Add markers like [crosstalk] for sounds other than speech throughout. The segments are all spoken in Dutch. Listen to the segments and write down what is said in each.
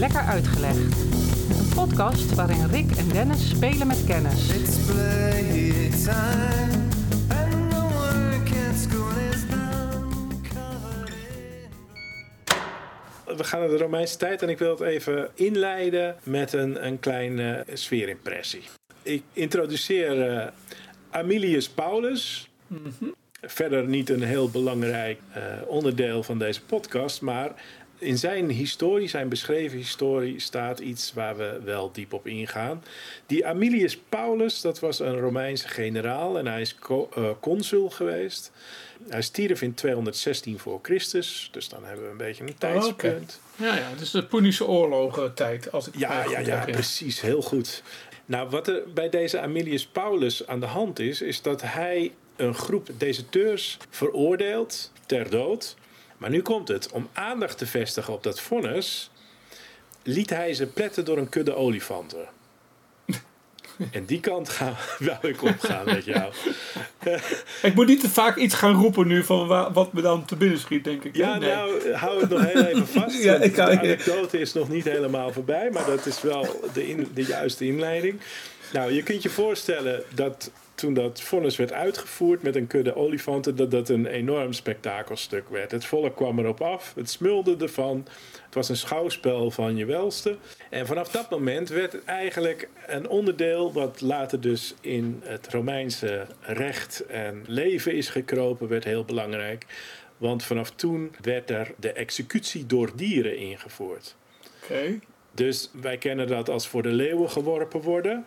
Lekker Uitgelegd. Een podcast waarin Rick en Dennis spelen met kennis. It's playtime, and the work at school is now covered in. We gaan naar de Romeinse tijd en ik wil het even inleiden met een, een kleine sfeerimpressie. Ik introduceer eh, Amilius Paulus. Verder niet een heel belangrijk eh, onderdeel van deze podcast, maar in zijn historie, zijn beschreven historie, staat iets waar we wel diep op ingaan. Die Amilius Paulus, dat was een Romeinse generaal en hij is co- eh, consul geweest. Hij stierf in 216 voor Christus, dus dan hebben we een beetje een tijdspunt. Ja, ja, dus de Punische oorlogen tijd. Als ik Ja, ja, ja, precies. Heel goed. Nou, wat er bij deze Amilius Paulus aan de hand is, is dat hij een groep deserteurs veroordeelt ter dood. Maar nu komt het. Om aandacht te vestigen op dat vonnis, liet hij ze pletten door een kudde olifanten. [laughs] En die kant gaan, wou ik opgaan met jou. [laughs] Ik moet niet te vaak iets gaan roepen nu van wa- wat me dan te binnen schiet, denk ik. Ja, Nee. nou, hou het nog heel even vast. [laughs] Ja, ik de anekdote is nog niet helemaal voorbij, maar dat is wel de, in, de juiste inleiding. Nou, je kunt je voorstellen dat toen dat vonnis werd uitgevoerd met een kudde olifanten, dat dat een enorm spektakelstuk werd. Het volk kwam erop af, het smulde ervan. Het was een schouwspel van je welste. En vanaf dat moment werd het eigenlijk een onderdeel wat later dus in het Romeinse recht en leven is gekropen, werd heel belangrijk. Want vanaf toen werd er de executie door dieren ingevoerd. Oké. Dus wij kennen dat als voor de leeuwen geworpen worden.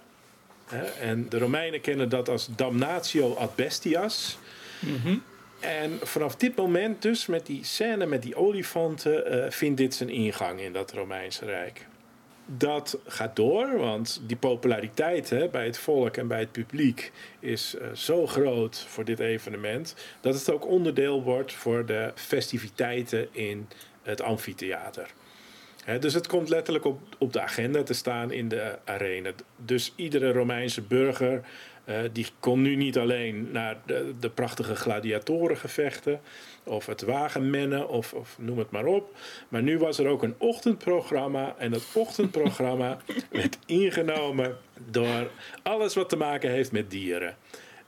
En de Romeinen kennen dat als damnatio ad bestias. Mhm. En vanaf dit moment dus, met die scène met die olifanten, eh, vindt dit zijn ingang in dat Romeinse Rijk. Dat gaat door, want die populariteit hè, bij het volk en bij het publiek is eh, zo groot voor dit evenement, dat het ook onderdeel wordt voor de festiviteiten in het amfitheater. Dus het komt letterlijk op, op de agenda te staan in de arena. Dus iedere Romeinse burger eh, die kon nu niet alleen naar de, de prachtige gladiatorengevechten of het wagenmennen of, of noem het maar op. Maar nu was er ook een ochtendprogramma en dat ochtendprogramma [laughs] werd ingenomen door alles wat te maken heeft met dieren.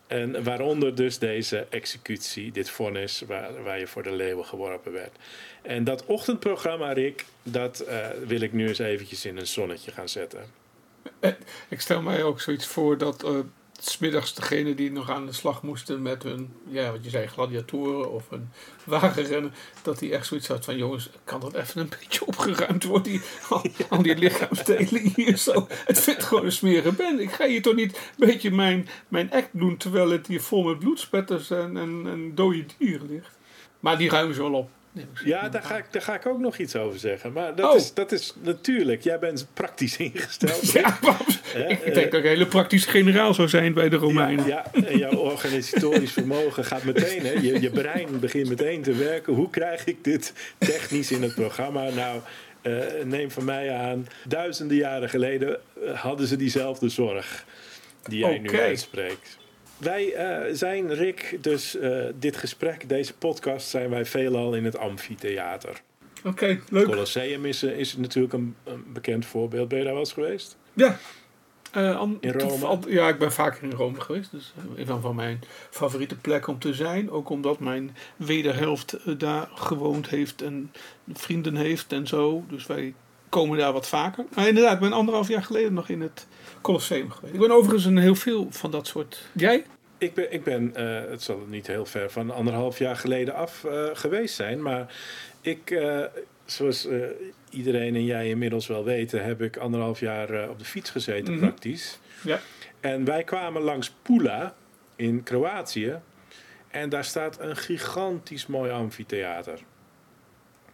En waaronder dus deze executie, dit vonnis waar, waar je voor de leeuwen geworpen werd. En dat ochtendprogramma, Rick, dat eh, wil ik nu eens eventjes in een zonnetje gaan zetten. Ik stel mij ook zoiets voor dat eh, smiddags degene die nog aan de slag moesten met hun, ja, wat je zei, gladiatoren of een wagenrennen, dat die echt zoiets had van, jongens, kan dat even een beetje opgeruimd worden, die, al, die lichaamsdelen hier zo. Het vindt gewoon een smerige band. Ik ga hier toch niet een beetje mijn, mijn act doen, terwijl het hier vol met bloedspetters en, en, en dode dieren ligt. Maar die ruimen ze wel op. Ja, daar ga, ik, daar ga ik ook nog iets over zeggen. Maar dat, Oh. is, dat is natuurlijk, jij bent praktisch [laughs] ingesteld. Ja, ik denk dat ik een hele praktische generaal zou zijn bij de Romeinen. Ja, en jouw [laughs] organisatorisch vermogen gaat meteen, hè, je, je brein begint meteen te werken. Hoe krijg ik dit technisch in het programma? Nou, eh, neem van mij aan, duizenden jaren geleden eh, hadden ze diezelfde zorg die jij nu uitspreekt. Wij eh, zijn, Rick, dus eh, dit gesprek, deze podcast, zijn wij veelal in het amfitheater. Oké, leuk. Colosseum is, eh, is natuurlijk een, een bekend voorbeeld. Ben je daar wel eens geweest? Ja. An- In Rome? ja, ik ben vaker in Rome geweest. Dus een van mijn favoriete plekken om te zijn. Ook omdat mijn wederhelft daar gewoond heeft en vrienden heeft en zo. Dus wij komen daar wat vaker. Maar inderdaad, ik ben anderhalf jaar geleden nog in het Colosseum geweest. Ik ben overigens in heel veel van dat soort... Jij? Ik ben, ik ben eh, het zal niet heel ver van anderhalf jaar geleden af eh, geweest zijn. Maar ik, eh, zoals iedereen en jij inmiddels wel weten, heb ik anderhalf jaar op de fiets gezeten Mhm. praktisch. Ja. En wij kwamen langs Pula in Kroatië. En daar staat een gigantisch mooi amfitheater.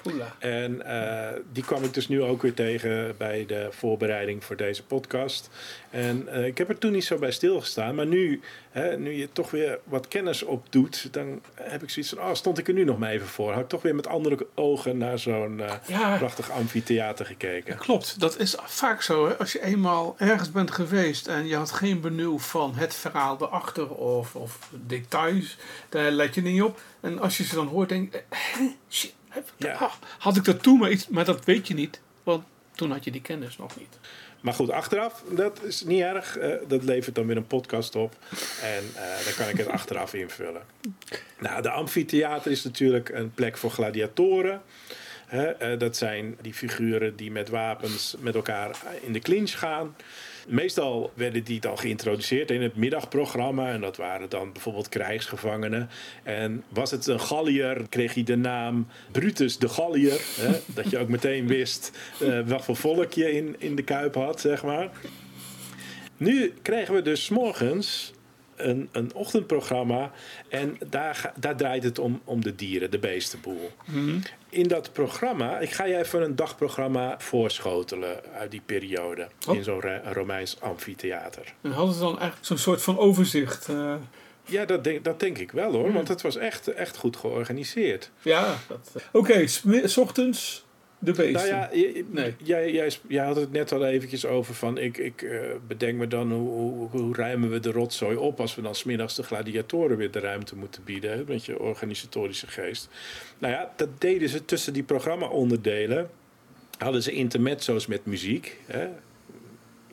Poela. En eh, die kwam ik dus nu ook weer tegen bij de voorbereiding voor deze podcast. En eh, ik heb er toen niet zo bij stilgestaan. Maar nu, hè, nu je toch weer wat kennis opdoet, dan heb ik zoiets van: oh, stond ik er nu nog maar even voor? Had ik toch weer met andere ogen naar zo'n eh, Ja, prachtig amfitheater gekeken. Klopt, dat is vaak zo. Hè? Als je eenmaal ergens bent geweest en je had geen benul van het verhaal erachter of, of details, daar let je niet op. En als je ze dan hoort, denk je, "Hè? shit, Ja. had ik dat toen maar iets, maar dat weet je niet. Want toen had je die kennis nog niet. Maar goed, achteraf, dat is niet erg. Eh, dat levert dan weer een podcast op. En eh, dan kan ik het achteraf invullen. Nou, de amfitheater is natuurlijk een plek voor gladiatoren. Eh, dat zijn die figuren die met wapens met elkaar in de clinch gaan. Meestal werden die dan geïntroduceerd in het middagprogramma. En dat waren dan bijvoorbeeld krijgsgevangenen. En was het een Gallier, kreeg hij de naam Brutus de Gallier. Hè? [laughs] Dat je ook meteen wist eh, wat voor volk je in, in de kuip had, zeg maar. Nu krijgen we dus morgens een, een ochtendprogramma. En daar, daar draait het om, om de dieren, de beestenboel. In dat programma, ik ga je even een dagprogramma voorschotelen uit die periode. Oh. In zo'n Ro- Romeins amfitheater. En hadden ze dan eigenlijk zo'n soort van overzicht. eh, Ja, dat denk, dat denk ik wel hoor, want het was echt, echt goed georganiseerd. ja, dat... eh. Oké, s ochtends de beesten. Nou ja, je- Nee. jij, jij, jij had het net al eventjes over van ik, ik eh, bedenk me dan hoe, hoe, hoe ruimen we de rotzooi op als we dan smiddags de gladiatoren weer de ruimte moeten bieden hè, met je organisatorische geest. Nou ja, dat deden ze tussen die programma-onderdelen. Hadden ze intermezzo's met muziek. Hè,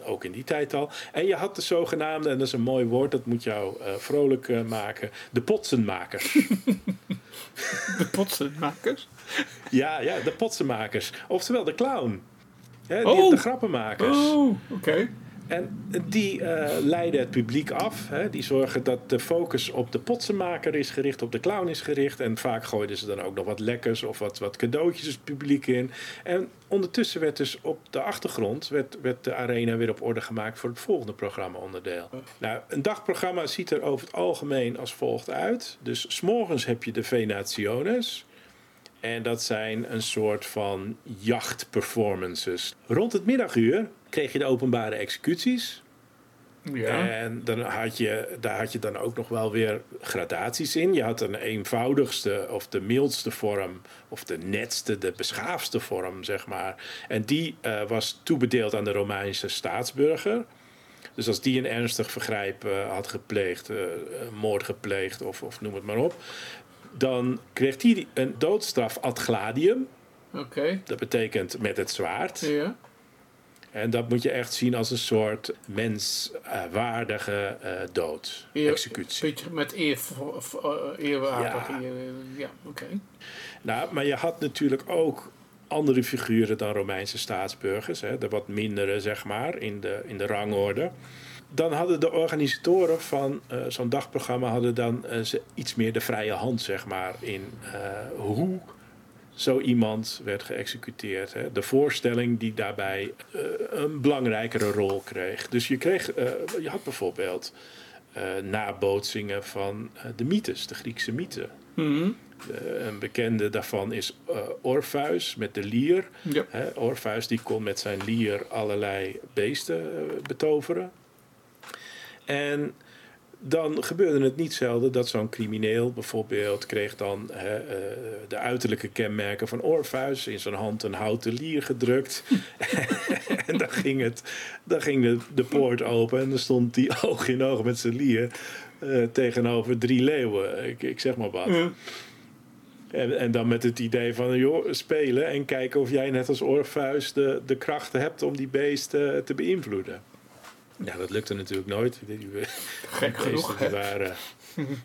ook in die tijd al. En je had de zogenaamde, en dat is een mooi woord, dat moet jou eh, vrolijk eh, maken, de potsenmakers. [laughs] De potsenmakers. ja, ja, de potsenmakers. Oftewel de clown. Hè, die- Oh. De grappenmakers. Oh, oké. En die eh, leiden het publiek af. Hè? Die zorgen dat de focus op de potsenmaker is gericht, op de clown is gericht. En vaak gooiden ze dan ook nog wat lekkers of wat, wat cadeautjes het publiek in. En ondertussen werd dus op de achtergrond werd, werd de arena weer op orde gemaakt voor het volgende programma-onderdeel. Nou, een dagprogramma ziet er over het algemeen als volgt uit. Dus s'morgens heb je de Venationes. En dat zijn een soort van jachtperformances. Rond het middaguur kreeg je de openbare executies. Ja. En dan had je, daar had je dan ook nog wel weer gradaties in. Je had een eenvoudigste of de mildste vorm, of de netste, de beschaafdste vorm, zeg maar. En die eh, was toebedeeld aan de Romeinse staatsburger. Dus als die een ernstig vergrijp eh, had gepleegd, eh, moord gepleegd of, of noem het maar op, dan kreeg hij een doodstraf ad gladium. Oké. Dat betekent met het zwaard. Ja. En dat moet je echt zien als een soort menswaardige eh dood. Eer- Executie. Beetje met eer, eh, eerwaarde. Ja. Oké. Nou, maar je had natuurlijk ook andere figuren dan Romeinse staatsburgers. Hè, de wat mindere, zeg maar, in de, in de rangorde. Dan hadden de organisatoren van eh, zo'n dagprogramma hadden dan eh, iets meer de vrije hand, zeg maar, in eh, hoe zo iemand werd geëxecuteerd. Hè. De voorstelling die daarbij eh, een belangrijkere rol kreeg. Dus je, kreeg, eh, je had bijvoorbeeld eh, nabootsingen van de mythes, de Griekse mythen. Mhm. Een bekende daarvan is Orpheus met de lier. Ja. Hè, Orpheus die kon met zijn lier allerlei beesten betoveren. En dan gebeurde het niet zelden dat zo'n crimineel bijvoorbeeld kreeg dan hè, eh, de uiterlijke kenmerken van Orpheus in zijn hand een houten lier gedrukt. [laughs] en dan ging, het, dan ging de, de poort open en dan stond hij oog in oog met zijn lier eh, tegenover drie leeuwen. Ik, ik zeg maar wat. Ja. En, en dan met het idee van joh, spelen en kijken of jij net als Orpheus de, de krachten hebt om die beesten te beïnvloeden. Ja, dat lukte natuurlijk nooit. Gek genoeg. die waren,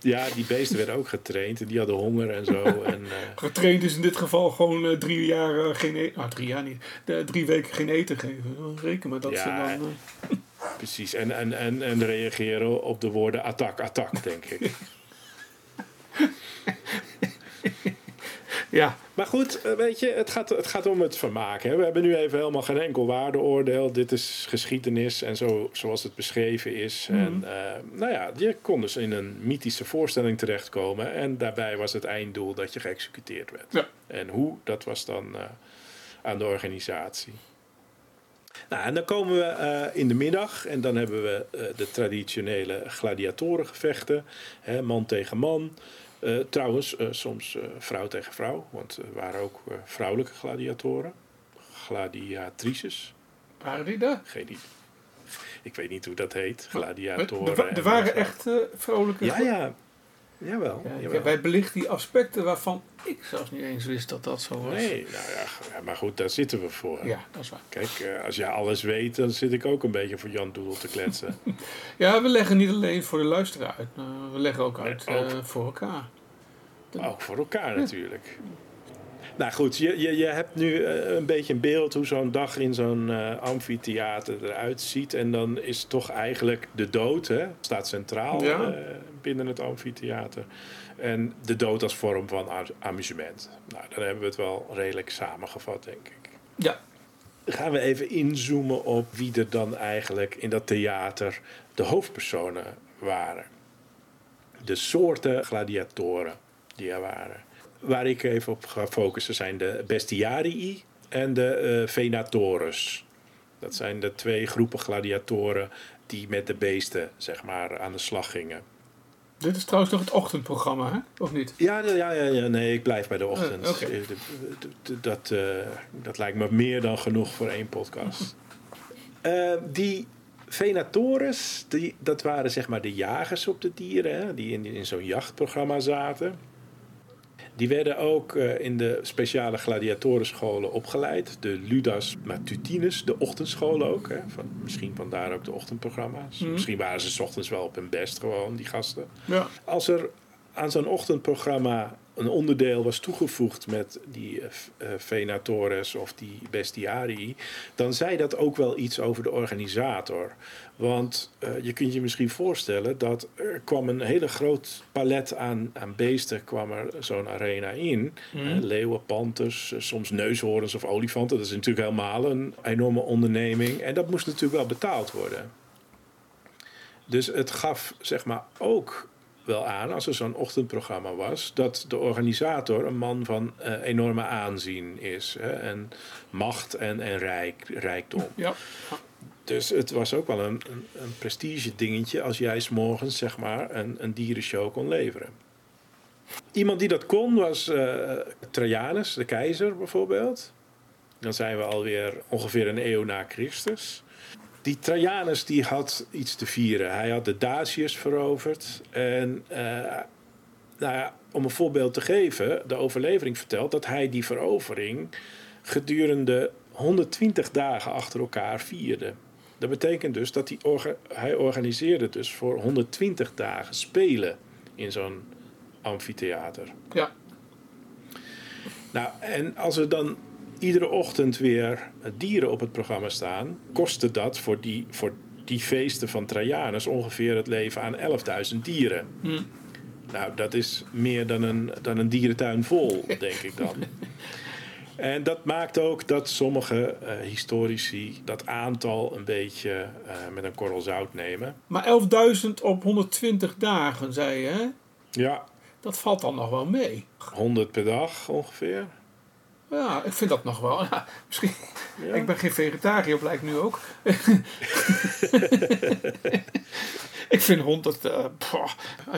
ja, die beesten werden ook getraind en die hadden honger en zo. [laughs] En, eh, Getraind is in dit geval gewoon eh, drie jaar eh, geen eten. Nou, drie jaar niet. De, drie weken geen eten geven. Reken maar dat Ja. ze dan. [laughs] precies. En, en, en, en reageren op de woorden attack, attack, denk ik. [laughs] ja. Maar goed, eh, weet je, het gaat, het gaat om het vermaak. Hè. We hebben nu even helemaal geen enkel waardeoordeel. Dit is geschiedenis en zo, zoals het beschreven is. En eh, nou ja, je kon dus in een mythische voorstelling terechtkomen. En daarbij was het einddoel dat je geëxecuteerd werd. Ja. En hoe, dat was dan eh, aan de organisatie. Nou, en dan komen we in de middag en dan hebben we de traditionele gladiatorengevechten. Hè, man tegen man. Eh, trouwens, eh, soms eh, vrouw tegen vrouw, want er waren ook vrouwelijke gladiatoren. Gladiatrices. Waren die daar? Geen idee. Ik weet niet hoe dat heet. Gladiatoren. er en waren echt vrolijke. Ja, ja. Jawel. Ja, jawel. wij belichten die aspecten waarvan ik zelfs niet eens wist dat dat zo was. Nee, nou ja, maar goed, daar zitten we voor. Ja, dat is waar. Kijk, eh, als jij alles weet, dan zit ik ook een beetje voor Jan Doedel te kletsen. [laughs] Ja, we leggen niet alleen voor de luisteraar uit. we leggen ook uit Nee, ook. eh, voor elkaar. ook voor elkaar natuurlijk. Nou goed, je, je, je hebt nu eh, een beetje een beeld hoe zo'n dag in zo'n eh, amfitheater eruit ziet. En dan is toch eigenlijk de dood, hè, staat centraal Ja. Binnen het amfitheater. En de dood als vorm van amusement. Nou, dan hebben we het wel redelijk samengevat, denk ik. Ja, gaan we even inzoomen op wie er dan eigenlijk in dat theater de hoofdpersonen waren. De soorten gladiatoren die er waren. Waar ik even op ga focussen zijn de bestiarii en de eh, venatores. Dat zijn de twee groepen gladiatoren die met de beesten zeg maar, aan de slag gingen. Dit is trouwens nog het ochtendprogramma, hè? Of niet? Ja, ja, ja, ja, nee, ik blijf bij de ochtend. Eh, oké. Eh, dat, eh, dat lijkt me meer dan genoeg voor één podcast. [laughs] Die venatores, die, dat waren zeg maar de jagers op de dieren, hè, die in, in zo'n jachtprogramma zaten. Die werden ook eh, in de speciale gladiatorenscholen opgeleid. De Ludas Matutinus, de ochtendschool ook. Hè, van, misschien vandaar ook de ochtendprogramma's. Mhm. Misschien waren ze 's ochtends wel op hun best gewoon, die gasten. Ja. Als er aan zo'n ochtendprogramma een onderdeel was toegevoegd met die venatores of die bestiarii, dan zei dat ook wel iets over de organisator. Want eh, je kunt je misschien voorstellen dat er kwam een hele groot palet aan, aan beesten kwam er zo'n arena in. Mhm. Leeuwen, panters, soms neushoorns of olifanten. Dat is natuurlijk helemaal een enorme onderneming. En dat moest natuurlijk wel betaald worden. Dus het gaf zeg maar ook wel aan, als er zo'n ochtendprogramma was, dat de organisator een man van eh, enorme aanzien is. Hè, en macht en, en rijk, rijkdom. Ja. Dus het was ook wel een, een, een prestige dingetje als jij 's morgens zeg maar een, een dierenshow kon leveren. Iemand die dat kon was eh, Trajanus, de keizer bijvoorbeeld. Dan zijn we alweer ongeveer een eeuw na Christus. Die Trajanus die had iets te vieren. Hij had de Daciërs veroverd. En eh, nou ja, om een voorbeeld te geven, de overlevering vertelt dat hij die verovering gedurende 120 dagen achter elkaar vierde. Dat betekent dus dat hij, orga- hij organiseerde dus voor 120 dagen spelen in zo'n amfitheater. Ja. Nou, en als er dan iedere ochtend weer dieren op het programma staan, kostte dat voor die, voor die feesten van Trajanus ongeveer het leven aan 11.000 dieren. Hm. Nou, dat is meer dan een, dan een dierentuin vol, denk ik dan. [laughs] En dat maakt ook dat sommige eh, historici dat aantal een beetje eh, met een korrel zout nemen. Maar 11.000 op 120 dagen, zei je, hè? Ja, Dat valt dan nog wel mee. 100 per dag ongeveer. Ja, ik vind dat nog wel. Ja, misschien. Ja. Ik ben geen vegetariër, blijkt nu ook. [laughs] ik vind 100, eh, pah,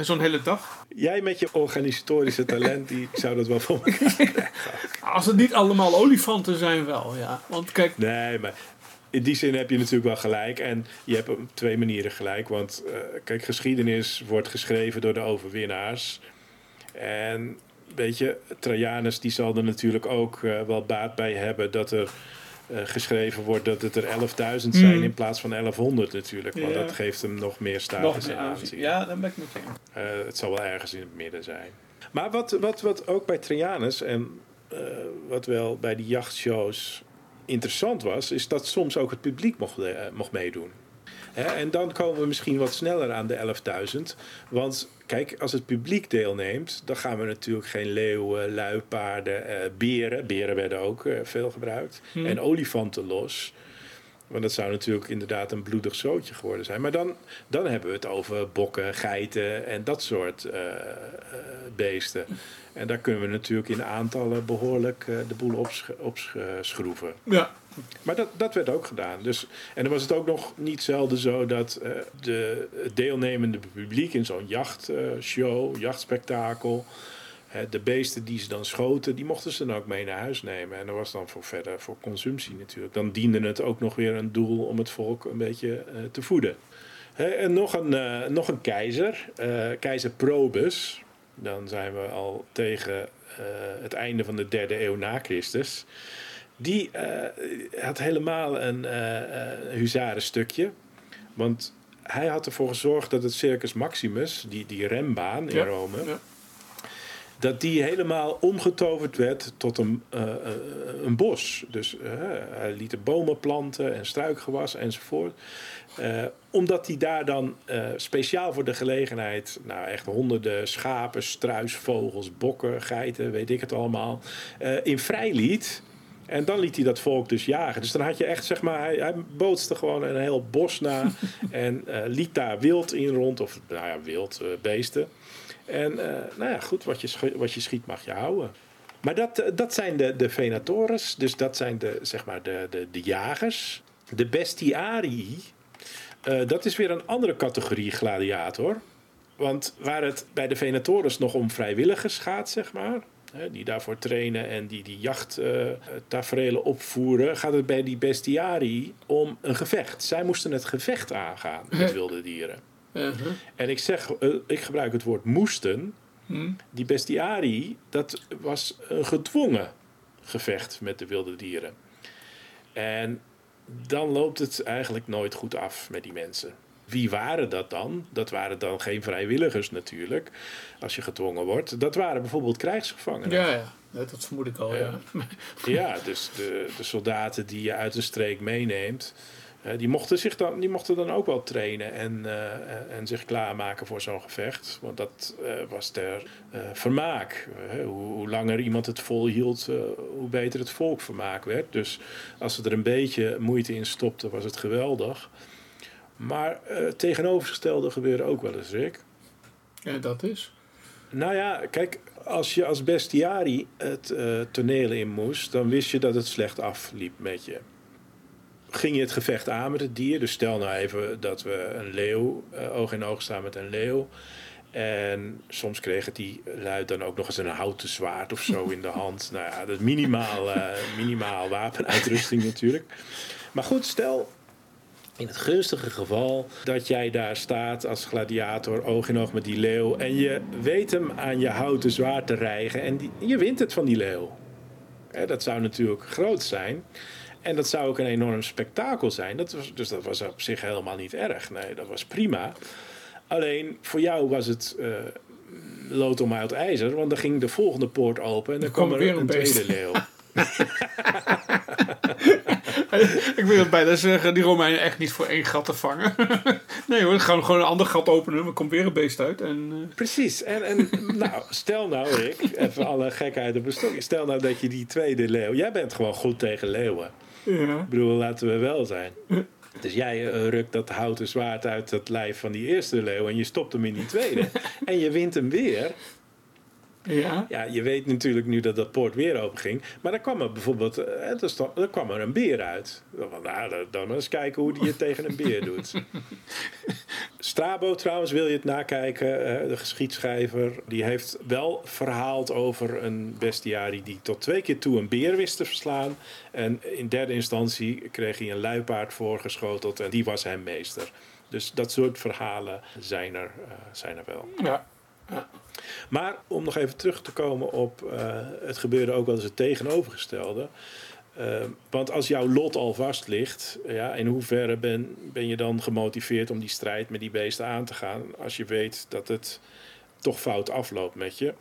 zo'n hele dag. Jij met je organisatorische talent, die ik [laughs] zou dat wel voor me [laughs] Als het niet allemaal olifanten zijn, wel, ja. Want kijk, Nee, maar in die zin heb je natuurlijk wel gelijk. En je hebt op twee manieren gelijk. Want eh, kijk, geschiedenis wordt geschreven door de overwinnaars. En weet je, Trajanus die zal er natuurlijk ook eh, wel baat bij hebben dat er eh, geschreven wordt dat het er 11.000 zijn Mm. in plaats van 1100 natuurlijk. Want Ja. dat geeft hem nog meer status en aanzien. Ja, dan ben ik met je. Eh, het zal wel ergens in het midden zijn. Maar wat, wat, wat ook bij Trajanus en wat wel bij die jachtshows interessant was, is dat soms ook het publiek mocht, mocht meedoen. En dan komen we misschien wat sneller aan de 11.000. Want kijk, als het publiek deelneemt, dan gaan we natuurlijk geen leeuwen, luipaarden, eh, beren. Beren werden ook eh, veel gebruikt. Hmm. En olifanten los. Want dat zou natuurlijk inderdaad een bloedig zootje geworden zijn. Maar dan, dan hebben we het over bokken, geiten en dat soort eh, eh, beesten. En daar kunnen we natuurlijk in aantallen behoorlijk eh, de boel opsch- opschroeven. Ja, Maar dat, dat werd ook gedaan. Dus, en dan was het ook nog niet zelden zo dat eh, de, het deelnemende publiek in zo'n jachtshow, jachtspektakel, de beesten die ze dan schoten, die mochten ze dan ook mee naar huis nemen. En dat was dan voor verder voor consumptie natuurlijk. Dan diende het ook nog weer een doel om het volk een beetje eh, te voeden. En nog een, nog een keizer, keizer Probus. Dan zijn we al tegen eh, het einde van de derde eeuw na Christus. Die eh, had helemaal een eh huzarenstukje. Want hij had ervoor gezorgd dat het Circus Maximus, die, die rembaan in Ja, Rome, ja. Dat die helemaal omgetoverd werd tot een, eh, eh, een bos. Dus eh, hij liet er bomen planten en struikgewas enzovoort. Omdat hij daar dan speciaal voor de gelegenheid, nou echt honderden schapen, struisvogels, bokken, geiten, weet ik het allemaal, in vrij liet. En dan liet hij dat volk dus jagen. Dus dan had je echt, zeg maar, hij, hij bootste gewoon een heel bos na. [laughs] en liet daar wild in rond, of nou ja, wild, beesten. En eh, nou ja, goed, wat je, wat je schiet mag je houden. Maar dat, eh, dat zijn de, de venatores, dus dat zijn de, zeg maar de, de, de jagers. De bestiarii, eh, dat is weer een andere categorie gladiator. Want waar het bij de venatores nog om vrijwilligers gaat, zeg maar... die daarvoor trainen en die die jachttaferelen opvoeren... gaat het bij die bestiarii om een gevecht. Zij moesten het gevecht aangaan met [laughs] wilde dieren. Uh-huh. En ik zeg, eh, ik gebruik het woord moesten. Hm. Die bestiarii, dat was een gedwongen gevecht met de wilde dieren. En dan loopt het eigenlijk nooit goed af met die mensen. Wie waren dat dan? Dat waren dan geen vrijwilligers natuurlijk, als je gedwongen wordt. Dat waren bijvoorbeeld krijgsgevangenen. Ja, ja. Dat vermoed ik al, ja. Ja. Ja, dus de, de soldaten die je uit een streek meeneemt, die, mochten zich dan, die mochten dan ook wel trainen en, eh, en zich klaarmaken voor zo'n gevecht. Want dat eh, was ter eh, vermaak. Eh, hoe, hoe langer iemand het volhield, eh, hoe beter het volk vermaak werd. Dus als ze er een beetje moeite in stopten, was het geweldig. Maar eh, het tegenovergestelde gebeurde ook wel eens, Rick. Ja, dat is. Nou ja, kijk, als je als bestiari het eh, toneel in moest, dan wist je dat het slecht afliep met je. Ging je het gevecht aan met het dier, dus stel nou even dat we een leeuw eh, oog in oog staan met een leeuw. En soms kregen die luid dan ook nog eens een houten zwaard of zo in de [laughs] hand. Nou ja, dat is minimaal, eh, minimaal wapenuitrusting [laughs] natuurlijk. Maar goed, stel in het gunstige geval dat jij daar staat als gladiator, oog in oog met die leeuw. En je weet hem aan je houten zwaard te rijgen. En die, je wint het van die leeuw. Hè, dat zou natuurlijk groot zijn. En dat zou ook een enorm spektakel zijn. Dat was, dus dat was op zich helemaal niet erg. Nee, dat was prima. Alleen voor jou was het eh lood om uit ijzer. Want dan ging de volgende poort open en dan kwam er weer een, beest. tweede leeuw. [laughs] [laughs] ik wil het bijna zeggen, die Romeinen echt niet voor één gat te vangen. [laughs] nee hoor, gaan we gewoon een ander gat openen. Er komt weer een beest uit. En, eh, Precies. En, en nou, stel nou, Rick, even alle gekheid op een stokje. Stel nou dat je die tweede leeuw... Jij bent gewoon goed tegen leeuwen. Ja. Ik bedoel, laten we wel zijn. Dus jij eh, rukt dat houten zwaard uit het lijf van die eerste leeuw... en je stopt hem in die tweede. [laughs] en je wint hem weer. Ja. Ja, je weet natuurlijk nu dat dat poort weer open ging. Maar dan kwam er bijvoorbeeld... eh, er er kwam er een beer uit. Nou, dan- eens kijken hoe die het tegen een beer doet. [laughs] Strabo trouwens, wil je het nakijken, eh, de geschiedschrijver... die heeft wel verhaald over een bestiari... die tot twee keer toe een beer wist te verslaan. En in derde instantie kreeg hij een luipaard voorgeschoteld... en die was hem meester. Dus dat soort verhalen zijn er, eh, zijn er wel. ja. Maar om nog even terug te komen op eh, het gebeurde ook wel eens het tegenovergestelde. Eh, want als jouw lot al vast ligt, ja, in hoeverre ben, ben je dan gemotiveerd om die strijd met die beesten aan te gaan als je weet dat het toch fout afloopt met je?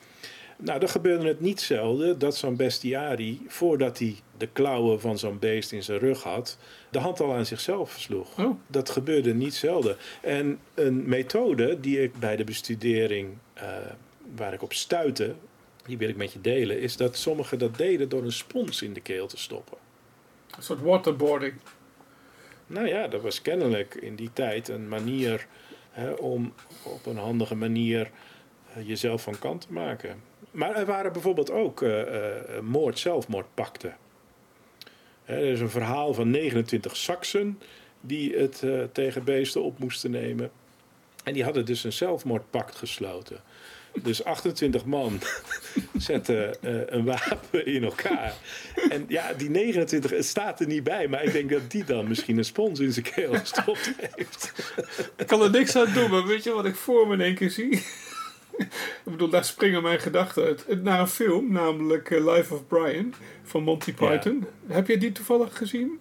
Nou, dan gebeurde het niet zelden dat zo'n bestiari, voordat hij de klauwen van zo'n beest in zijn rug had, de hand al aan zichzelf sloeg. Oh. Dat gebeurde niet zelden. En een methode die ik bij de bestudering, eh, waar ik op stuitte, die wil ik met je delen, is dat sommigen dat deden door een spons in de keel te stoppen. Een soort waterboarding. Nou ja, dat was kennelijk in die tijd een manier hè, om op een handige manier eh, jezelf van kant te maken. Maar er waren bijvoorbeeld ook eh, moord-zelfmoordpakten. Hè, er is een verhaal van 29 Saksen die het eh, tegen beesten op moesten nemen. En die hadden dus een zelfmoordpact gesloten. Dus 28 man [laughs] zetten een wapen in elkaar. En ja, die 29, het staat er niet bij. Maar ik denk dat die dan misschien een spons in zijn keel gestopt heeft. Ik kan er niks aan doen, maar weet je wat ik voor me in één keer zie? Ik bedoel, daar springen mijn gedachten uit. Het- Naar een film, namelijk eh, Life of Brian van Monty Ja. Python. Heb je die toevallig gezien?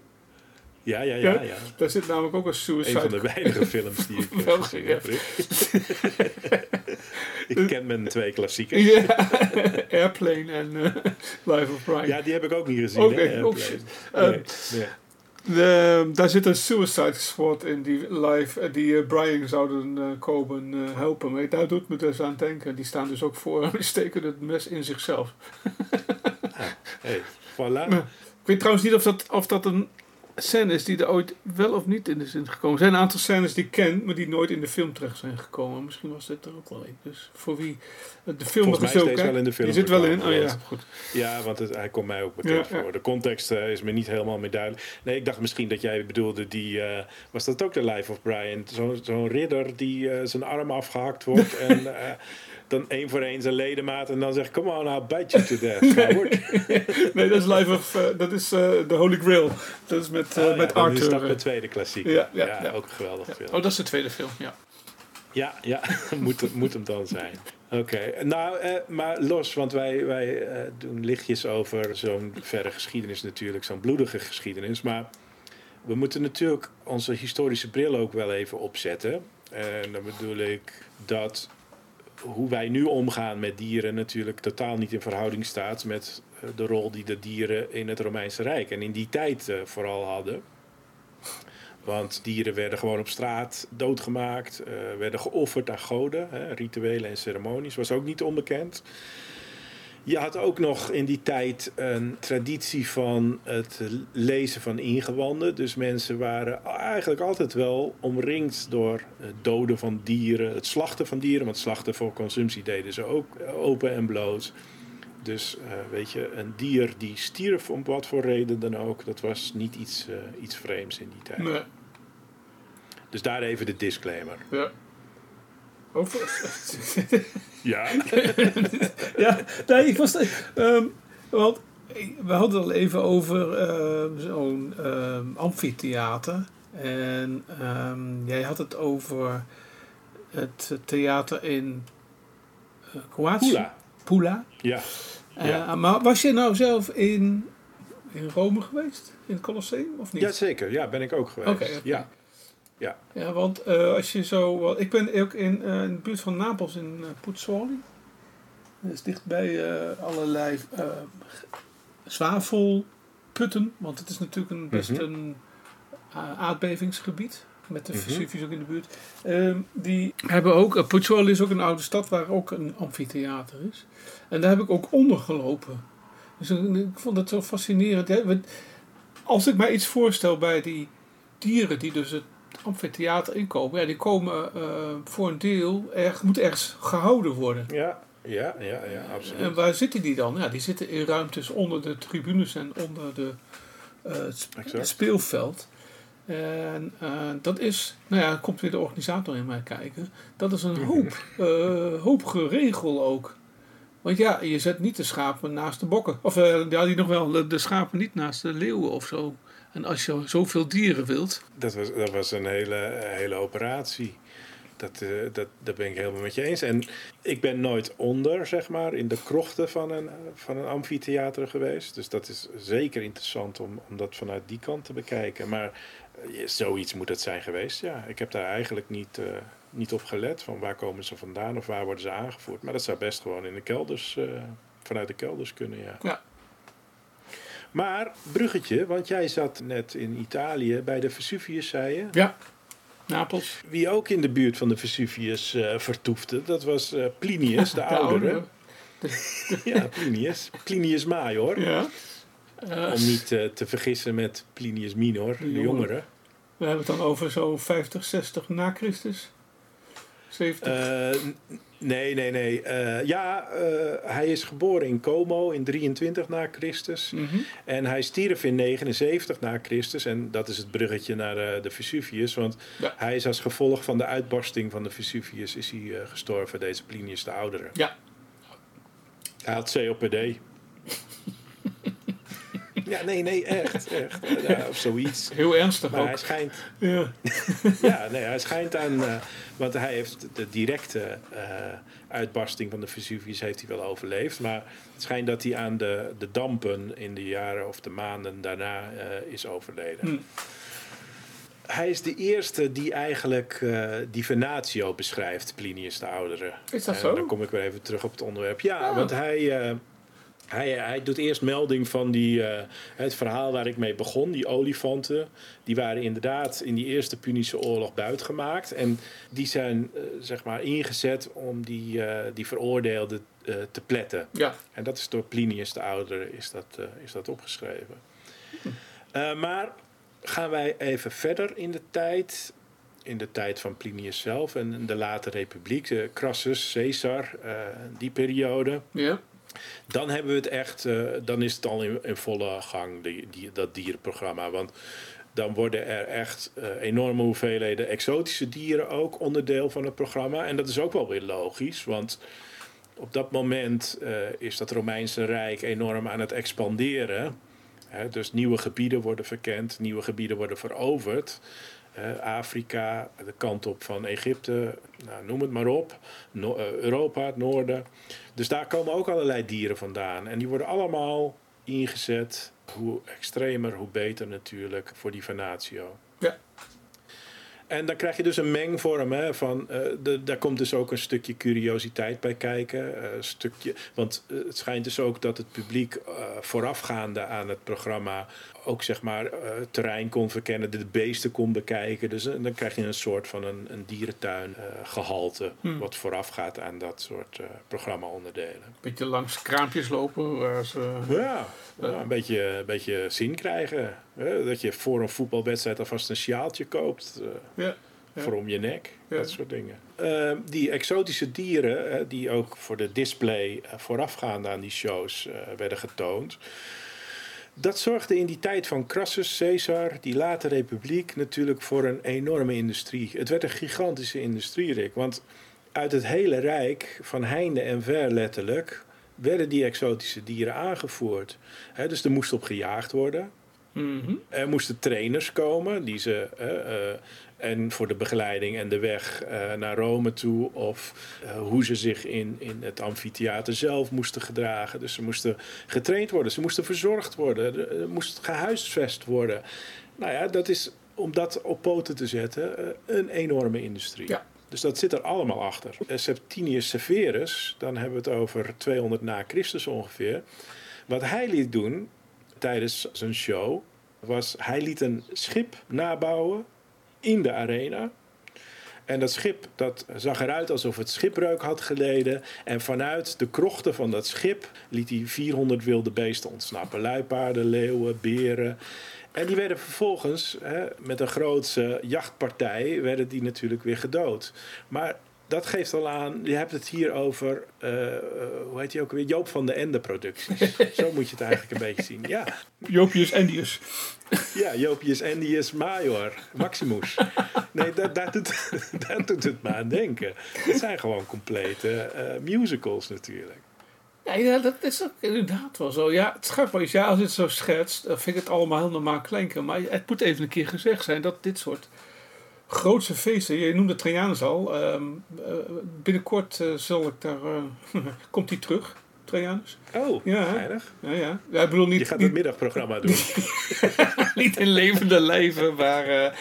Ja, ja, ja. Ja? ja. Daar zit namelijk ook een Een suicide... van de weinige [laughs] films die ik eh, Wel gezien heb. [laughs] Ik ken mijn twee klassiekers. Ja, [laughs] Airplane en eh, Life of Brian. Ja, die heb ik ook niet gezien. Oké. Nee, Eh, nee. De, daar zit een Suicide Squad in die live, eh, die eh, Brian zouden eh, komen helpen. Maar daar doet me dus aan denken. Die staan dus ook voor en die steken het mes in zichzelf. Hey, voilà. Ik weet trouwens niet of dat, of dat een scène is die er ooit wel of niet in is gekomen. Er zijn een aantal scènes die ik ken, maar die nooit in de film terecht zijn gekomen. Misschien was dit er ook wel een. Dus voor wie eh, de film nog mij eens ook deze wel in de film Die zit wel in. gekomen, Oh ja, want- goed. Ja, want het, hij komt mij ook bekend Ja, ja. voor. De context eh, is me niet helemaal meer duidelijk. Nee, ik dacht misschien dat jij bedoelde die... eh, was dat ook de Life of Brian? Zo'n zo'n ridder die zijn arm afgehakt wordt... [laughs] en dan één voor één zijn ledemaat... en dan zegt, come on, I'll bite you to death. coward." [laughs] Nee, dat is Life of, eh, dat is eh The Holy Grail. Dat is met, eh, Oh ja, met is Arthur. dat eh. mijn tweede klassiek. Ja, ja, ja. ook een geweldig film. Oh, dat is de tweede film, ja. Ja, ja [laughs] moet, het- moet hem dan zijn. Oké, nou, eh, maar los, want wij, wij eh, doen lichtjes over zo'n verre geschiedenis natuurlijk, zo'n bloedige geschiedenis. Maar we moeten natuurlijk onze historische bril ook wel even opzetten. En dan bedoel ik dat hoe wij nu omgaan met dieren natuurlijk totaal niet in verhouding staat met eh, de rol die de dieren in het Romeinse Rijk en in die tijd eh, vooral hadden. Want dieren werden gewoon op straat doodgemaakt, eh, werden geofferd aan goden, rituelen en ceremonies, was ook niet onbekend. Je had ook nog in die tijd een traditie van het lezen van ingewanden. Dus mensen waren eigenlijk altijd wel omringd door het doden van dieren, het slachten van dieren. Want slachten voor consumptie deden ze ook open en bloot. Dus eh, weet je, een dier die stierf om wat voor reden dan ook, dat was niet iets, eh, iets vreemds in die tijd. Nee, Dus daar even de disclaimer. ja. Over... [laughs] Ja. ja, nee, ik was... ehm want we hadden het al even over ehm, zo'n ehm, amfitheater. En jij had het over het theater in uh, Kroatië. Pula. Pula. Ja. Eh, Ja. Maar was je nou zelf in, in Rome geweest? In het Colosseum of niet? Jazeker, ja, ben ik ook geweest. Ja. Ja, want eh, als je zo... wel- Ik ben ook in, eh, in de buurt van Napels in uh, Pozzuoli. Dat is dichtbij eh, allerlei eh, zwavelputten. Want het is natuurlijk een, best Mhm. een eh, aardbevingsgebied. Met de Mhm. Vesuvius ook in de buurt. Ehm, die hebben ook... Pozzuoli is ook een oude stad waar ook een amfitheater is. En daar heb ik ook onder gelopen. Dus ik, vond het zo fascinerend. Hè? Als ik mij iets voorstel bij die dieren die dus het amfitheater inkomen, ja, die komen eh, voor een deel erg, moeten ergens gehouden worden. Ja, ja, ja, ja, absoluut. En waar zitten die dan? Ja, die zitten in ruimtes onder de tribunes en onder de, eh, het, Exact. speelveld. En eh, dat is, nou ja, komt weer de organisator in mij kijken. Dat is een hoop, [laughs] hoop geregel ook. Want ja, je zet niet de schapen naast de bokken. Of ja, die nog wel, de, de schapen niet naast de leeuwen of zo. En als je zoveel dieren wilt. Dat was, dat was een hele, hele operatie. Dat, eh, dat, dat ben ik helemaal met je eens. En ik ben nooit onder, zeg maar, in de krochten van een, van een amfitheater geweest. Dus dat is zeker interessant om, om dat vanuit die kant te bekijken. Maar eh, zoiets moet het zijn geweest, ja. Ik heb daar eigenlijk niet, eh, niet op gelet van waar komen ze vandaan of waar worden ze aangevoerd. Maar dat zou best gewoon in de kelders, vanuit de kelders kunnen, ja. Ja. Maar, bruggetje, want jij zat net in Italië bij de Vesuvius, zei je. Ja, Napels. Wie ook in de buurt van de Vesuvius eh, vertoefde, dat was eh, Plinius, de, [laughs] De oudere. oudere. [laughs] Ja, Plinius. Plinius Major. Ja. Om niet eh, te vergissen met Plinius Minor, de jongere. jongere. We hebben het dan over zo'n 50, 60 na Christus. 70. Eh, nee, nee, nee. Eh, ja, eh, hij is geboren in Como in 23 na Christus. Mhm. En hij stierf in 79 na Christus. En dat is het bruggetje naar de Vesuvius. Want Ja. hij is als gevolg van de uitbarsting van de Vesuvius is hij, gestorven, deze Plinius de Oudere. Ja. Hij had COPD. [laughs] Ja, nee, nee, echt. echt. Ja, of zoiets. Heel ernstig Maar ook. hij schijnt, Ja. [laughs] ja, nee, hij schijnt aan, eh, want hij heeft de directe eh, uitbarsting van de Vesuvius heeft hij wel overleefd, maar het schijnt dat hij aan de, de dampen in de jaren of de maanden daarna eh, is overleden. Hm. Hij is de eerste die eigenlijk eh die Venatio beschrijft, Plinius de Oudere. Is dat En zo? dan kom ik weer even terug op het onderwerp. Ja, want hij, hij, hij doet eerst melding van die, eh, het verhaal waar ik mee begon. Die olifanten, die waren inderdaad in die eerste Punische oorlog buitgemaakt. En die zijn eh, zeg maar ingezet om die, eh, die veroordeelden te pletten. Ja. En dat is door Plinius de Oudere is dat, is dat opgeschreven. Eh, maar gaan wij even verder in de tijd. In de tijd van Plinius zelf en de late republiek. Crassus, Caesar, die periode. Ja. Dan hebben we het echt, eh, dan is het al in, volle gang, die, die, dat dierenprogramma. Want dan worden er echt eh, enorme hoeveelheden exotische dieren ook onderdeel van het programma. En dat is ook wel weer logisch, want op dat moment eh, is dat Romeinse Rijk enorm aan het expanderen. Dus nieuwe gebieden worden verkend, nieuwe gebieden worden veroverd. Afrika, de kant op van Egypte, nou, noem het maar op. Eh, Europa, het noorden. Dus daar komen ook allerlei dieren vandaan. En die worden allemaal ingezet. Hoe extremer, hoe beter natuurlijk voor die Venatio. Ja. En dan krijg je dus een mengvorm hè, van. eh, de, daar komt dus ook een stukje curiositeit bij kijken. eh, stukje, want eh, het schijnt dus ook dat het publiek voorafgaande aan het programma ook zeg maar terrein kon verkennen, de beesten kon bekijken. Dus dan krijg je een soort van een, een dierentuin eh, gehalte. Hmm. Wat voorafgaat aan dat soort programma-onderdelen. Beetje langs kraampjes lopen waar ze... Ja, ja, een, beetje, een beetje zin krijgen. Hè? Dat je voor een voetbalwedstrijd alvast een sjaaltje koopt. eh, Ja. Ja. voor om je nek, Ja. dat soort dingen. Eh, die exotische dieren, die ook voor de display eh, voorafgaande aan die shows eh, werden getoond. Dat zorgde in die tijd van Crassus, Caesar, die late republiek, natuurlijk voor een enorme industrie. Het werd een gigantische industrie, Rick. Want uit het hele rijk, van heinde en ver letterlijk, werden die exotische dieren aangevoerd. Dus er moest op gejaagd worden. Mhm. Er moesten trainers komen die ze. eh, en voor de begeleiding en de weg eh, naar Rome toe. Of eh, hoe ze zich in, in het amfitheater zelf moesten gedragen. Dus ze moesten getraind worden, ze moesten verzorgd worden, er moest gehuisvest worden. Nou ja, dat is om dat op poten te zetten een enorme industrie. Ja. Dus dat zit er allemaal achter. Septimius Severus, dan hebben we het over 200 na Christus ongeveer. Wat hij liet doen tijdens zijn show was hij liet een schip nabouwen in de arena. En dat schip dat zag eruit alsof het schipbreuk had geleden. En vanuit de krochten van dat schip liet hij 400 wilde beesten ontsnappen. Luipaarden, leeuwen, beren. En die werden vervolgens hè, met een grootse jachtpartij werden die natuurlijk weer gedood. Maar dat geeft al aan, je hebt het hier over, eh, eh, hoe heet hij ook weer? Joop van de Ende producties. [laughs] Zo moet je het eigenlijk een beetje zien. Ja, Jopius Endius. ja, Jopius Endius Major, Maximus. Nee, daar, daar, doet, [laughs] daar doet het me aan denken. Het zijn gewoon complete eh, musicals natuurlijk. Ja, dat is ook inderdaad wel zo. Ja, het grappig is, ja, als je het zo schetst, dan vind ik het allemaal heel normaal klinken. Maar het moet even een keer gezegd zijn dat dit soort grootse feesten, je noemde Trajanus al, ehm, eh, binnenkort eh, zal ik daar, eh, [laughs] komt hij terug, Trajanus? Oh, Ja. geinig. Ja, ja. ja ik bedoel niet, Je gaat niet, het middagprogramma doen. [laughs] niet in levende lijven, maar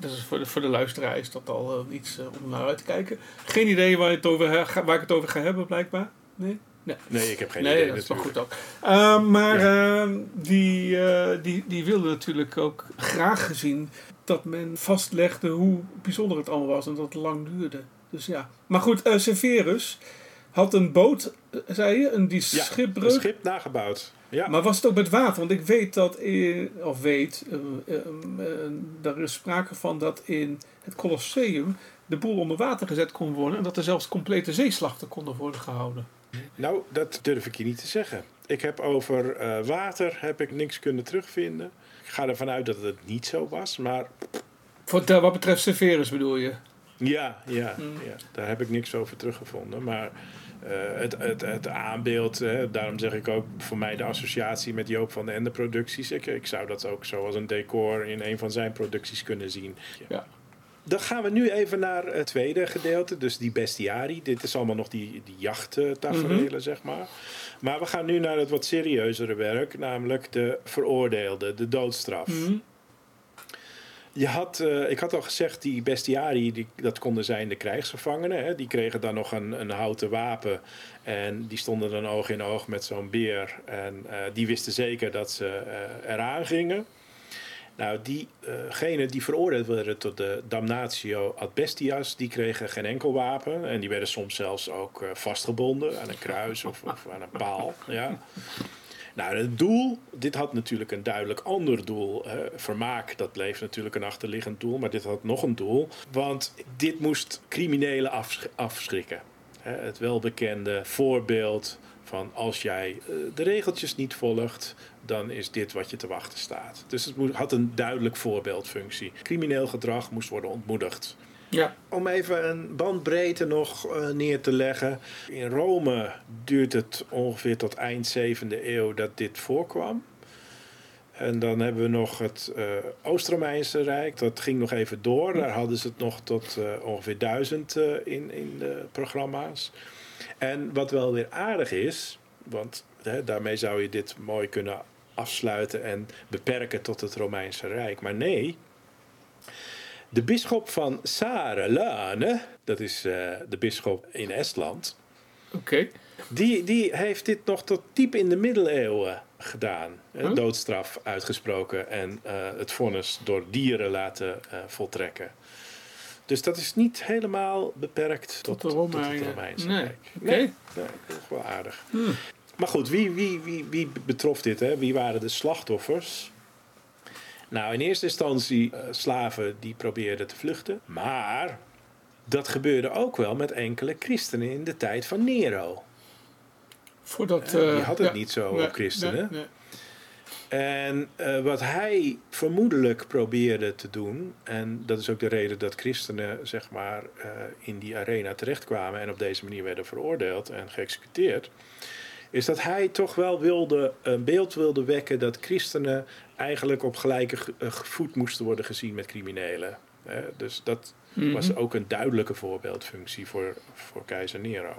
dat is voor, de, voor de luisteraar is dat al iets om naar uit te kijken. Geen idee waar, het over, waar ik het over ga hebben, blijkbaar. Nee? Nee. Nee, ik heb geen nee, idee dat is wel natuurlijk. goed ook. Uh, maar uh, die, uh, die, die wilde natuurlijk ook graag gezien dat men vastlegde hoe bijzonder het allemaal was en dat het lang duurde. Dus ja. Maar goed, uh, Severus had een boot, zei je, een die Ja, schipbreuk. Een schip nagebouwd. Ja. Maar was het ook met water? Want ik weet dat, in, of weet, uh, daar is sprake van dat in het Colosseum de boel onder water gezet kon worden en dat er zelfs complete zeeslachten konden worden gehouden. Nou, dat durf ik je niet te zeggen. Ik heb over uh, water heb ik niks kunnen terugvinden. Ik ga ervan uit dat het niet zo was, maar... Voor wat betreft Severus bedoel je? Ja, ja, mm. ja, daar heb ik niks over teruggevonden. Maar eh, het, het, het aanbeeld, hè, daarom zeg ik ook voor mij de associatie met Joop van den Ende producties. Ik, ik zou dat ook zo als een decor in een van zijn producties kunnen zien. Ja. Dan gaan we nu even naar het tweede gedeelte, dus die bestiari. Dit is allemaal nog die, die jachttaferelen, zeg maar. Maar we gaan nu naar het wat serieuzere werk, namelijk de veroordeelde, de doodstraf. Mhm. Je had, eh, ik had al gezegd, die bestiari, die, dat konden zijn de krijgsgevangenen. Hè, die kregen dan nog een, een houten wapen. En die stonden dan oog in oog met zo'n beer. En eh, die wisten zeker dat ze eh, eraan gingen. Nou, diegenen die veroordeeld werden tot de damnatio ad bestias, die kregen geen enkel wapen. En die werden soms zelfs ook eh, vastgebonden aan een kruis of, of aan een paal. Ja. Nou, het doel, dit had natuurlijk een duidelijk ander doel. vermaak, dat bleef natuurlijk een achterliggend doel, maar dit had nog een doel. Want dit moest criminelen afsch- afschrikken. Het welbekende voorbeeld van als jij eh, de regeltjes niet volgt, dan is dit wat je te wachten staat. Dus het had een duidelijk voorbeeldfunctie. Crimineel gedrag moest worden ontmoedigd. Ja. Om even een bandbreedte nog eh, neer te leggen. In Rome duurt het ongeveer tot eind 7e eeuw dat dit voorkwam. En dan hebben we nog het eh, Oost-Romeinse Rijk. Dat ging nog even door. Daar hadden ze het nog tot ongeveer 1000 eh, in, in de programma's. En wat wel weer aardig is, want hè, daarmee zou je dit mooi kunnen afsluiten en beperken tot het Romeinse Rijk. Maar nee, de bisschop van Sarelane, dat is eh, de bisschop in Estland, Oké. die, die heeft dit nog tot diep in de middeleeuwen gedaan. Huh? Doodstraf uitgesproken en eh, het vonnis door dieren laten eh, voltrekken. Dus dat is niet helemaal beperkt tot, Tot de Romeinen. Romeinse Nee. Rijk. Nee, nee, toch wel aardig. Maar goed, wie, wie, wie, wie betrof dit? Hè? Wie waren de slachtoffers? Nou, in eerste instantie eh, slaven die probeerden te vluchten. Maar dat gebeurde ook wel met enkele christenen in de tijd van Nero. Voordat... Ja, die eh, had het ja. niet zo Nee, op christenen. nee. En eh, wat hij vermoedelijk probeerde te doen, en dat is ook de reden dat christenen zeg maar, eh, in die arena terechtkwamen en op deze manier werden veroordeeld en geëxecuteerd, is dat hij toch wel wilde, een beeld wilde wekken dat christenen eigenlijk op gelijke ge- eh, voet moesten worden gezien met criminelen. Dus dat was Mhm. ook een duidelijke voorbeeldfunctie voor, voor keizer Nero.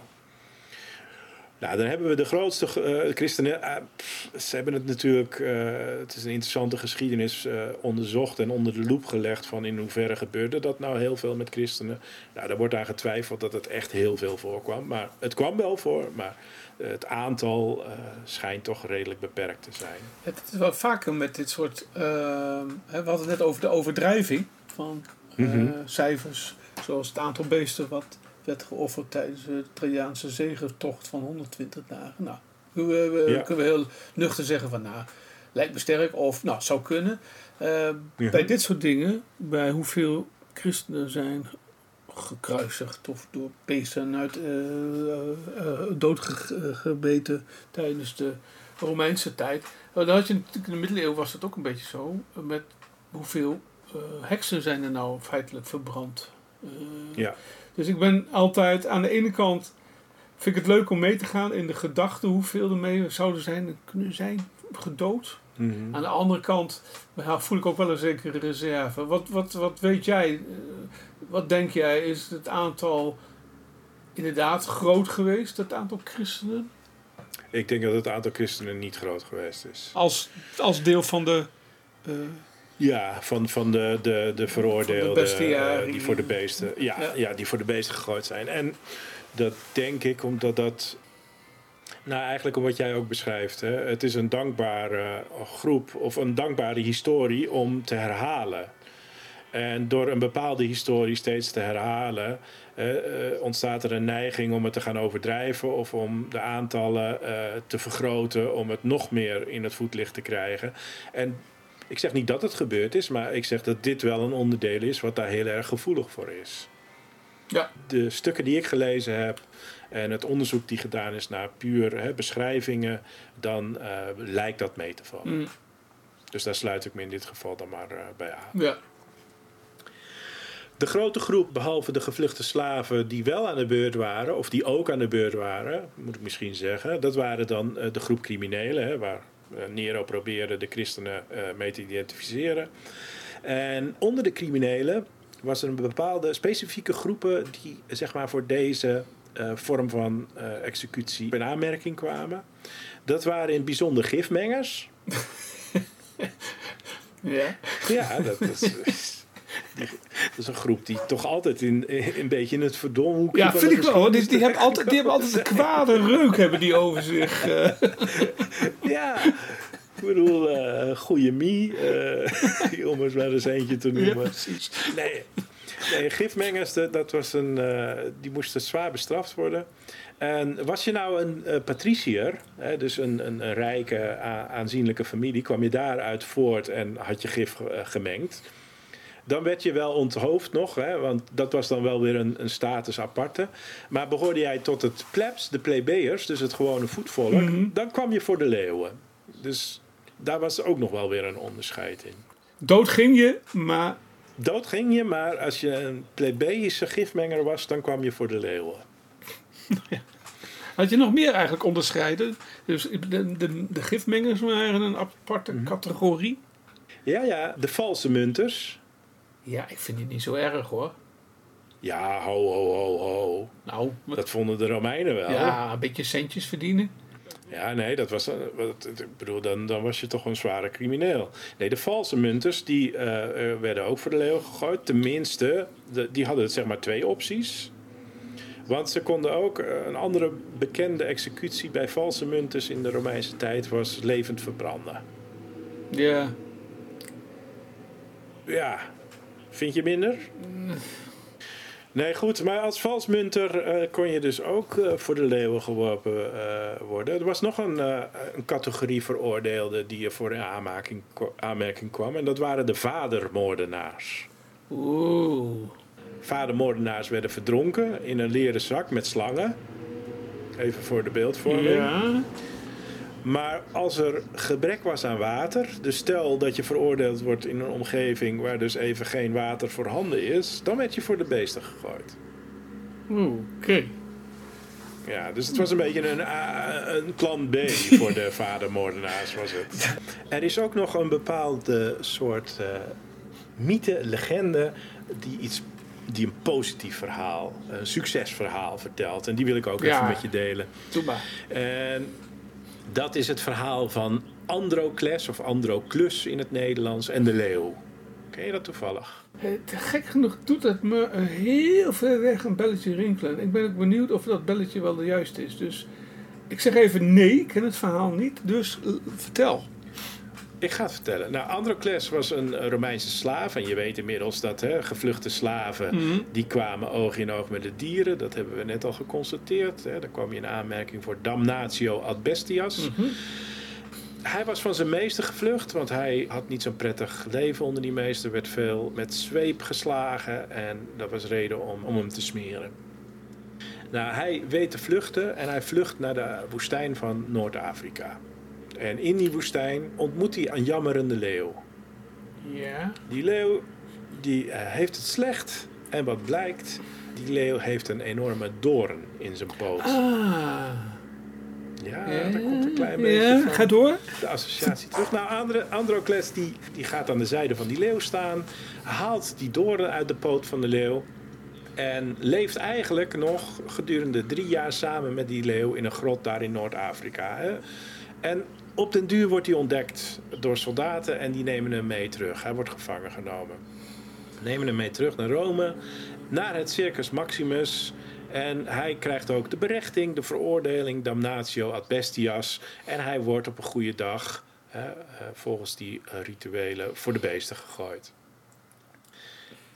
Nou, dan hebben we de grootste eh, christenen. eh, pff, ze hebben het natuurlijk, eh, het is een interessante geschiedenis, onderzocht en onder de loep gelegd van in hoeverre gebeurde dat nou heel veel met christenen. Nou, daar wordt aan getwijfeld dat het echt heel veel voorkwam. Maar het kwam wel voor, maar het aantal schijnt toch redelijk beperkt te zijn. Het is wel vaker met dit soort... we hadden het net over de overdrijving van Mhm. cijfers. Zoals het aantal beesten wat werd geofferd tijdens de Trajaanse zegertocht van 120 dagen. Nou, we, we- Ja. kunnen we heel nuchter zeggen van... Nou, lijkt me sterk of nou, zou kunnen. Eh, Ja. Bij dit soort dingen, bij hoeveel christenen zijn gekruisigd of door beesten uit eh eh, doodgebeten tijdens de Romeinse tijd. Uh, dan had je natuurlijk in de middeleeuwen was het ook een beetje zo. met hoeveel heksen zijn er nou feitelijk verbrand. Eh, Ja. Dus ik ben altijd aan de ene kant vind ik het leuk om mee te gaan in de gedachte hoeveel er mee zouden zijn kunnen zijn gedood. Mhm. Aan de andere kant ja, voel ik ook wel een zekere reserve. Wat, wat, wat weet jij? eh, Wat denk jij? Is het aantal inderdaad groot geweest, het aantal christenen? Ik denk dat het aantal christenen niet groot geweest is. Als, als deel van de. eh, Ja, van, van de, de, de veroordeelden bestiari. eh, die voor de beesten. Ja, Ja. ja. die voor de beesten gegooid zijn. En dat denk ik omdat dat. Nou, eigenlijk om wat jij ook beschrijft. Hè, het is een dankbare groep of een dankbare historie om te herhalen. En door een bepaalde historie steeds te herhalen, eh, ontstaat er een neiging om het te gaan overdrijven of om de aantallen eh, te vergroten, om het nog meer in het voetlicht te krijgen. En ik zeg niet dat het gebeurd is, maar ik zeg dat dit wel een onderdeel is wat daar heel erg gevoelig voor is. ja, De stukken die ik gelezen heb en het onderzoek die gedaan is naar puur hè, beschrijvingen, dan eh, lijkt dat mee te vallen. mm, Dus daar sluit ik me in dit geval dan maar eh, bij aan. ja. De grote groep, behalve de gevluchte slaven die wel aan de beurt waren, of die ook aan de beurt waren, moet ik misschien zeggen, dat waren dan eh, de groep criminelen, hè, waar Nero probeerde de christenen eh, mee te identificeren. En onder de criminelen was er een bepaalde specifieke groepen die zeg maar, voor deze eh, vorm van eh, executie in aanmerking kwamen. Dat waren in het bijzonder gifmengers. [laughs] Ja. Ja, dat is, [laughs] die- dat is een groep die toch altijd in, een beetje in het verdomhoekje Ja, vind ik wel. hoor. Die, die, hebben altijd, die hebben altijd een kwade reuk hebben die over zich. eh. [laughs] Ja, ik bedoel, eh goede mie, eh, [laughs] om eens maar eens eentje te ja, noemen. precies. Nee, nee gifmengers, dat, was een, die moesten zwaar bestraft worden. En was je nou een patriciër, hè, dus een, een, een rijke, aanzienlijke familie, kwam je daaruit voort en had je gif gemengd, dan werd je wel onthoofd nog, hè, want dat was dan wel weer een, een status aparte. Maar behoorde jij tot het plebs, de plebeiers, dus het gewone voetvolk, Mhm. dan kwam je voor de leeuwen. Dus daar was ook nog wel weer een onderscheid in. Dood ging je, maar Dood ging je, maar als je een plebeïsche gifmenger was, dan kwam je voor de leeuwen. [laughs] had je nog meer eigenlijk onderscheiden? Dus de, de, de gifmengers waren een aparte Mhm. categorie. Ja, ja, de valse munters. Ja, ik vind die niet zo erg hoor. Ja, ho, ho, ho, ho. Nou, Dat vonden de Romeinen wel. ja, een beetje centjes verdienen. Ja, nee, dat was, eh, wat- ik bedoel, dan, dan was je toch een zware crimineel. Nee, de valse munters, die eh, eh, werden ook voor de leeuw gegooid. Tenminste, de, die hadden zeg maar twee opties. Want ze konden ook, een andere bekende executie bij valse munters in de Romeinse tijd was levend verbranden. Ja, Ja, vind je minder? Nee, goed, maar als valsmunter eh, kon je dus ook eh, voor de leeuwen geworpen eh, worden. Er was nog een, een categorie veroordeelden die er voor in aanmerking, aanmerking kwam. En dat waren de vadermoordenaars. oeh. Vadermoordenaars werden verdronken in een leren zak met slangen. Even voor de beeldvorming. Ja, Maar als er gebrek was aan water, dus stel dat je veroordeeld wordt in een omgeving waar dus even geen water voorhanden is, dan werd je voor de beesten gegooid. oké. Ja, dus het was een beetje een, A- een plan B voor de [laughs] vadermoordenaars was het. Er is ook nog een bepaalde soort eh, mythe, legende, die iets die een positief verhaal, een succesverhaal vertelt. En die wil ik ook Ja. even met je delen. Doe maar. En dat is het verhaal van Androcles of Androclus in het Nederlands en de leeuw. Ken je dat toevallig? Gek genoeg doet het me heel ver weg een belletje rinkelen. Ik ben ook benieuwd of dat belletje wel de juiste is. Dus ik zeg even nee, ik ken het verhaal niet. Dus vertel. Ik ga het vertellen. Nou, Androcles was een Romeinse slaaf. En je weet inmiddels dat hè, gevluchte slaven... Mhm. die kwamen oog in oog met de dieren. Dat hebben we net al geconstateerd. Hè. Daar kwam je in aanmerking voor damnatio ad bestias. Mhm. Hij was van zijn meester gevlucht, want hij had niet zo'n prettig leven onder die meester. Werd veel met zweep geslagen en dat was reden om, om hem te smeren. Nou, hij weet te vluchten en hij vlucht naar de woestijn van Noord-Afrika. En in die woestijn ontmoet hij een jammerende leeuw. Ja. Die leeuw die, eh, heeft het slecht en wat blijkt, die leeuw heeft een enorme doorn in zijn poot. Ah. Ja, daar komt een klein beetje Ja, van ga door. de associatie terug. Nou, Andre, Androcles die, die gaat aan de zijde van die leeuw staan, haalt die doorn uit de poot van de leeuw en leeft eigenlijk nog gedurende drie jaar samen met die leeuw in een grot daar in Noord-Afrika. En op den duur wordt hij ontdekt door soldaten en die nemen hem mee terug. Hij wordt gevangen genomen. Nemen hem mee terug naar Rome, naar het Circus Maximus. En hij krijgt ook de berechting, de veroordeling, damnatio ad bestias. En hij wordt op een goede dag, eh, volgens die eh, rituelen, voor de beesten gegooid.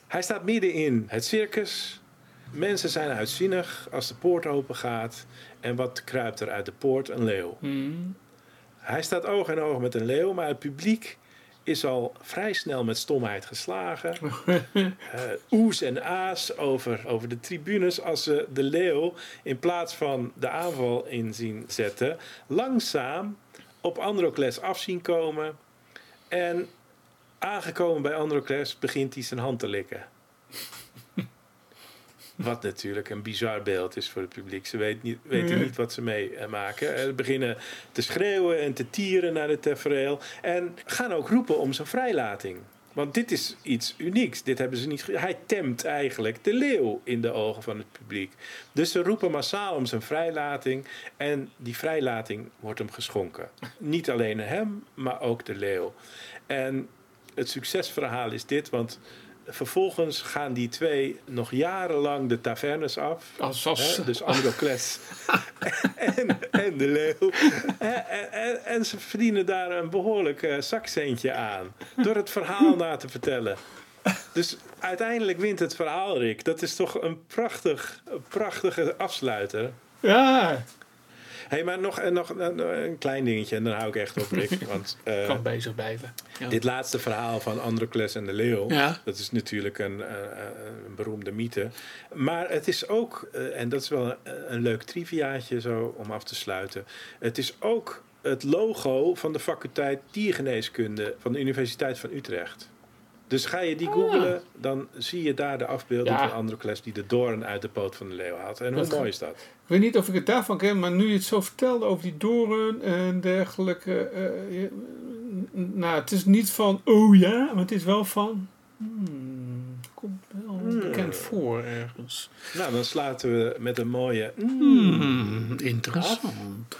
Hij staat midden in het circus. Mensen zijn uitzinnig als de poort open gaat. En wat kruipt er uit de poort? Een leeuw. Hmm. Hij staat oog in oog met een leeuw, maar het publiek is al vrij snel met stomheid geslagen. [laughs] Eh, oes en aas over, over de tribunes als ze de leeuw in plaats van de aanval in zien zetten, langzaam op Androcles af zien komen. En aangekomen bij Androcles begint hij zijn hand te likken. Wat natuurlijk een bizar beeld is voor het publiek. Ze weet niet, weten niet wat ze meemaken. Ze beginnen te schreeuwen en te tieren naar het tafereel. En gaan ook roepen om zijn vrijlating. Want dit is iets unieks. Dit hebben ze niet. Hij temt eigenlijk de leeuw in de ogen van het publiek. Dus ze roepen massaal om zijn vrijlating. En die vrijlating wordt hem geschonken. Niet alleen hem, maar ook de leeuw. En het succesverhaal is dit, want vervolgens gaan die twee nog jarenlang de tavernes af. Als, Hè, dus Androcles [laughs] en, en de leeuw. En, en- en, ze verdienen daar een behoorlijk eh, zakcentje aan. Door het verhaal na te vertellen. Dus uiteindelijk wint het verhaal, Rick. Dat is toch een, prachtig, een prachtige afsluiter. ja, hey, maar nog, en nog een, klein dingetje en dan hou ik echt op, Rick. [laughs] Want eh, kan bezig blijven. Ja. dit laatste verhaal van Androcles en de leeuw... Ja. Dat is natuurlijk een, eh, eh, een beroemde mythe. Maar het is ook, eh, en dat is wel een, een leuk triviaatje zo om af te sluiten. Het is ook het logo van de faculteit diergeneeskunde van de Universiteit van Utrecht. Dus ga je die googlen, dan zie je daar de afbeelding Ja. van Androcles die de doorn uit de poot van de leeuw haalt. En hoe mooi is dat? Ik weet niet of ik het daarvan ken, maar nu je het zo vertelde over die doren en dergelijke. n- nou, het is niet van, oh ja, maar het is wel van. Hmm, komt wel bekend voor ergens. Nou, dan sluiten we met een mooie... Hmm, interessant.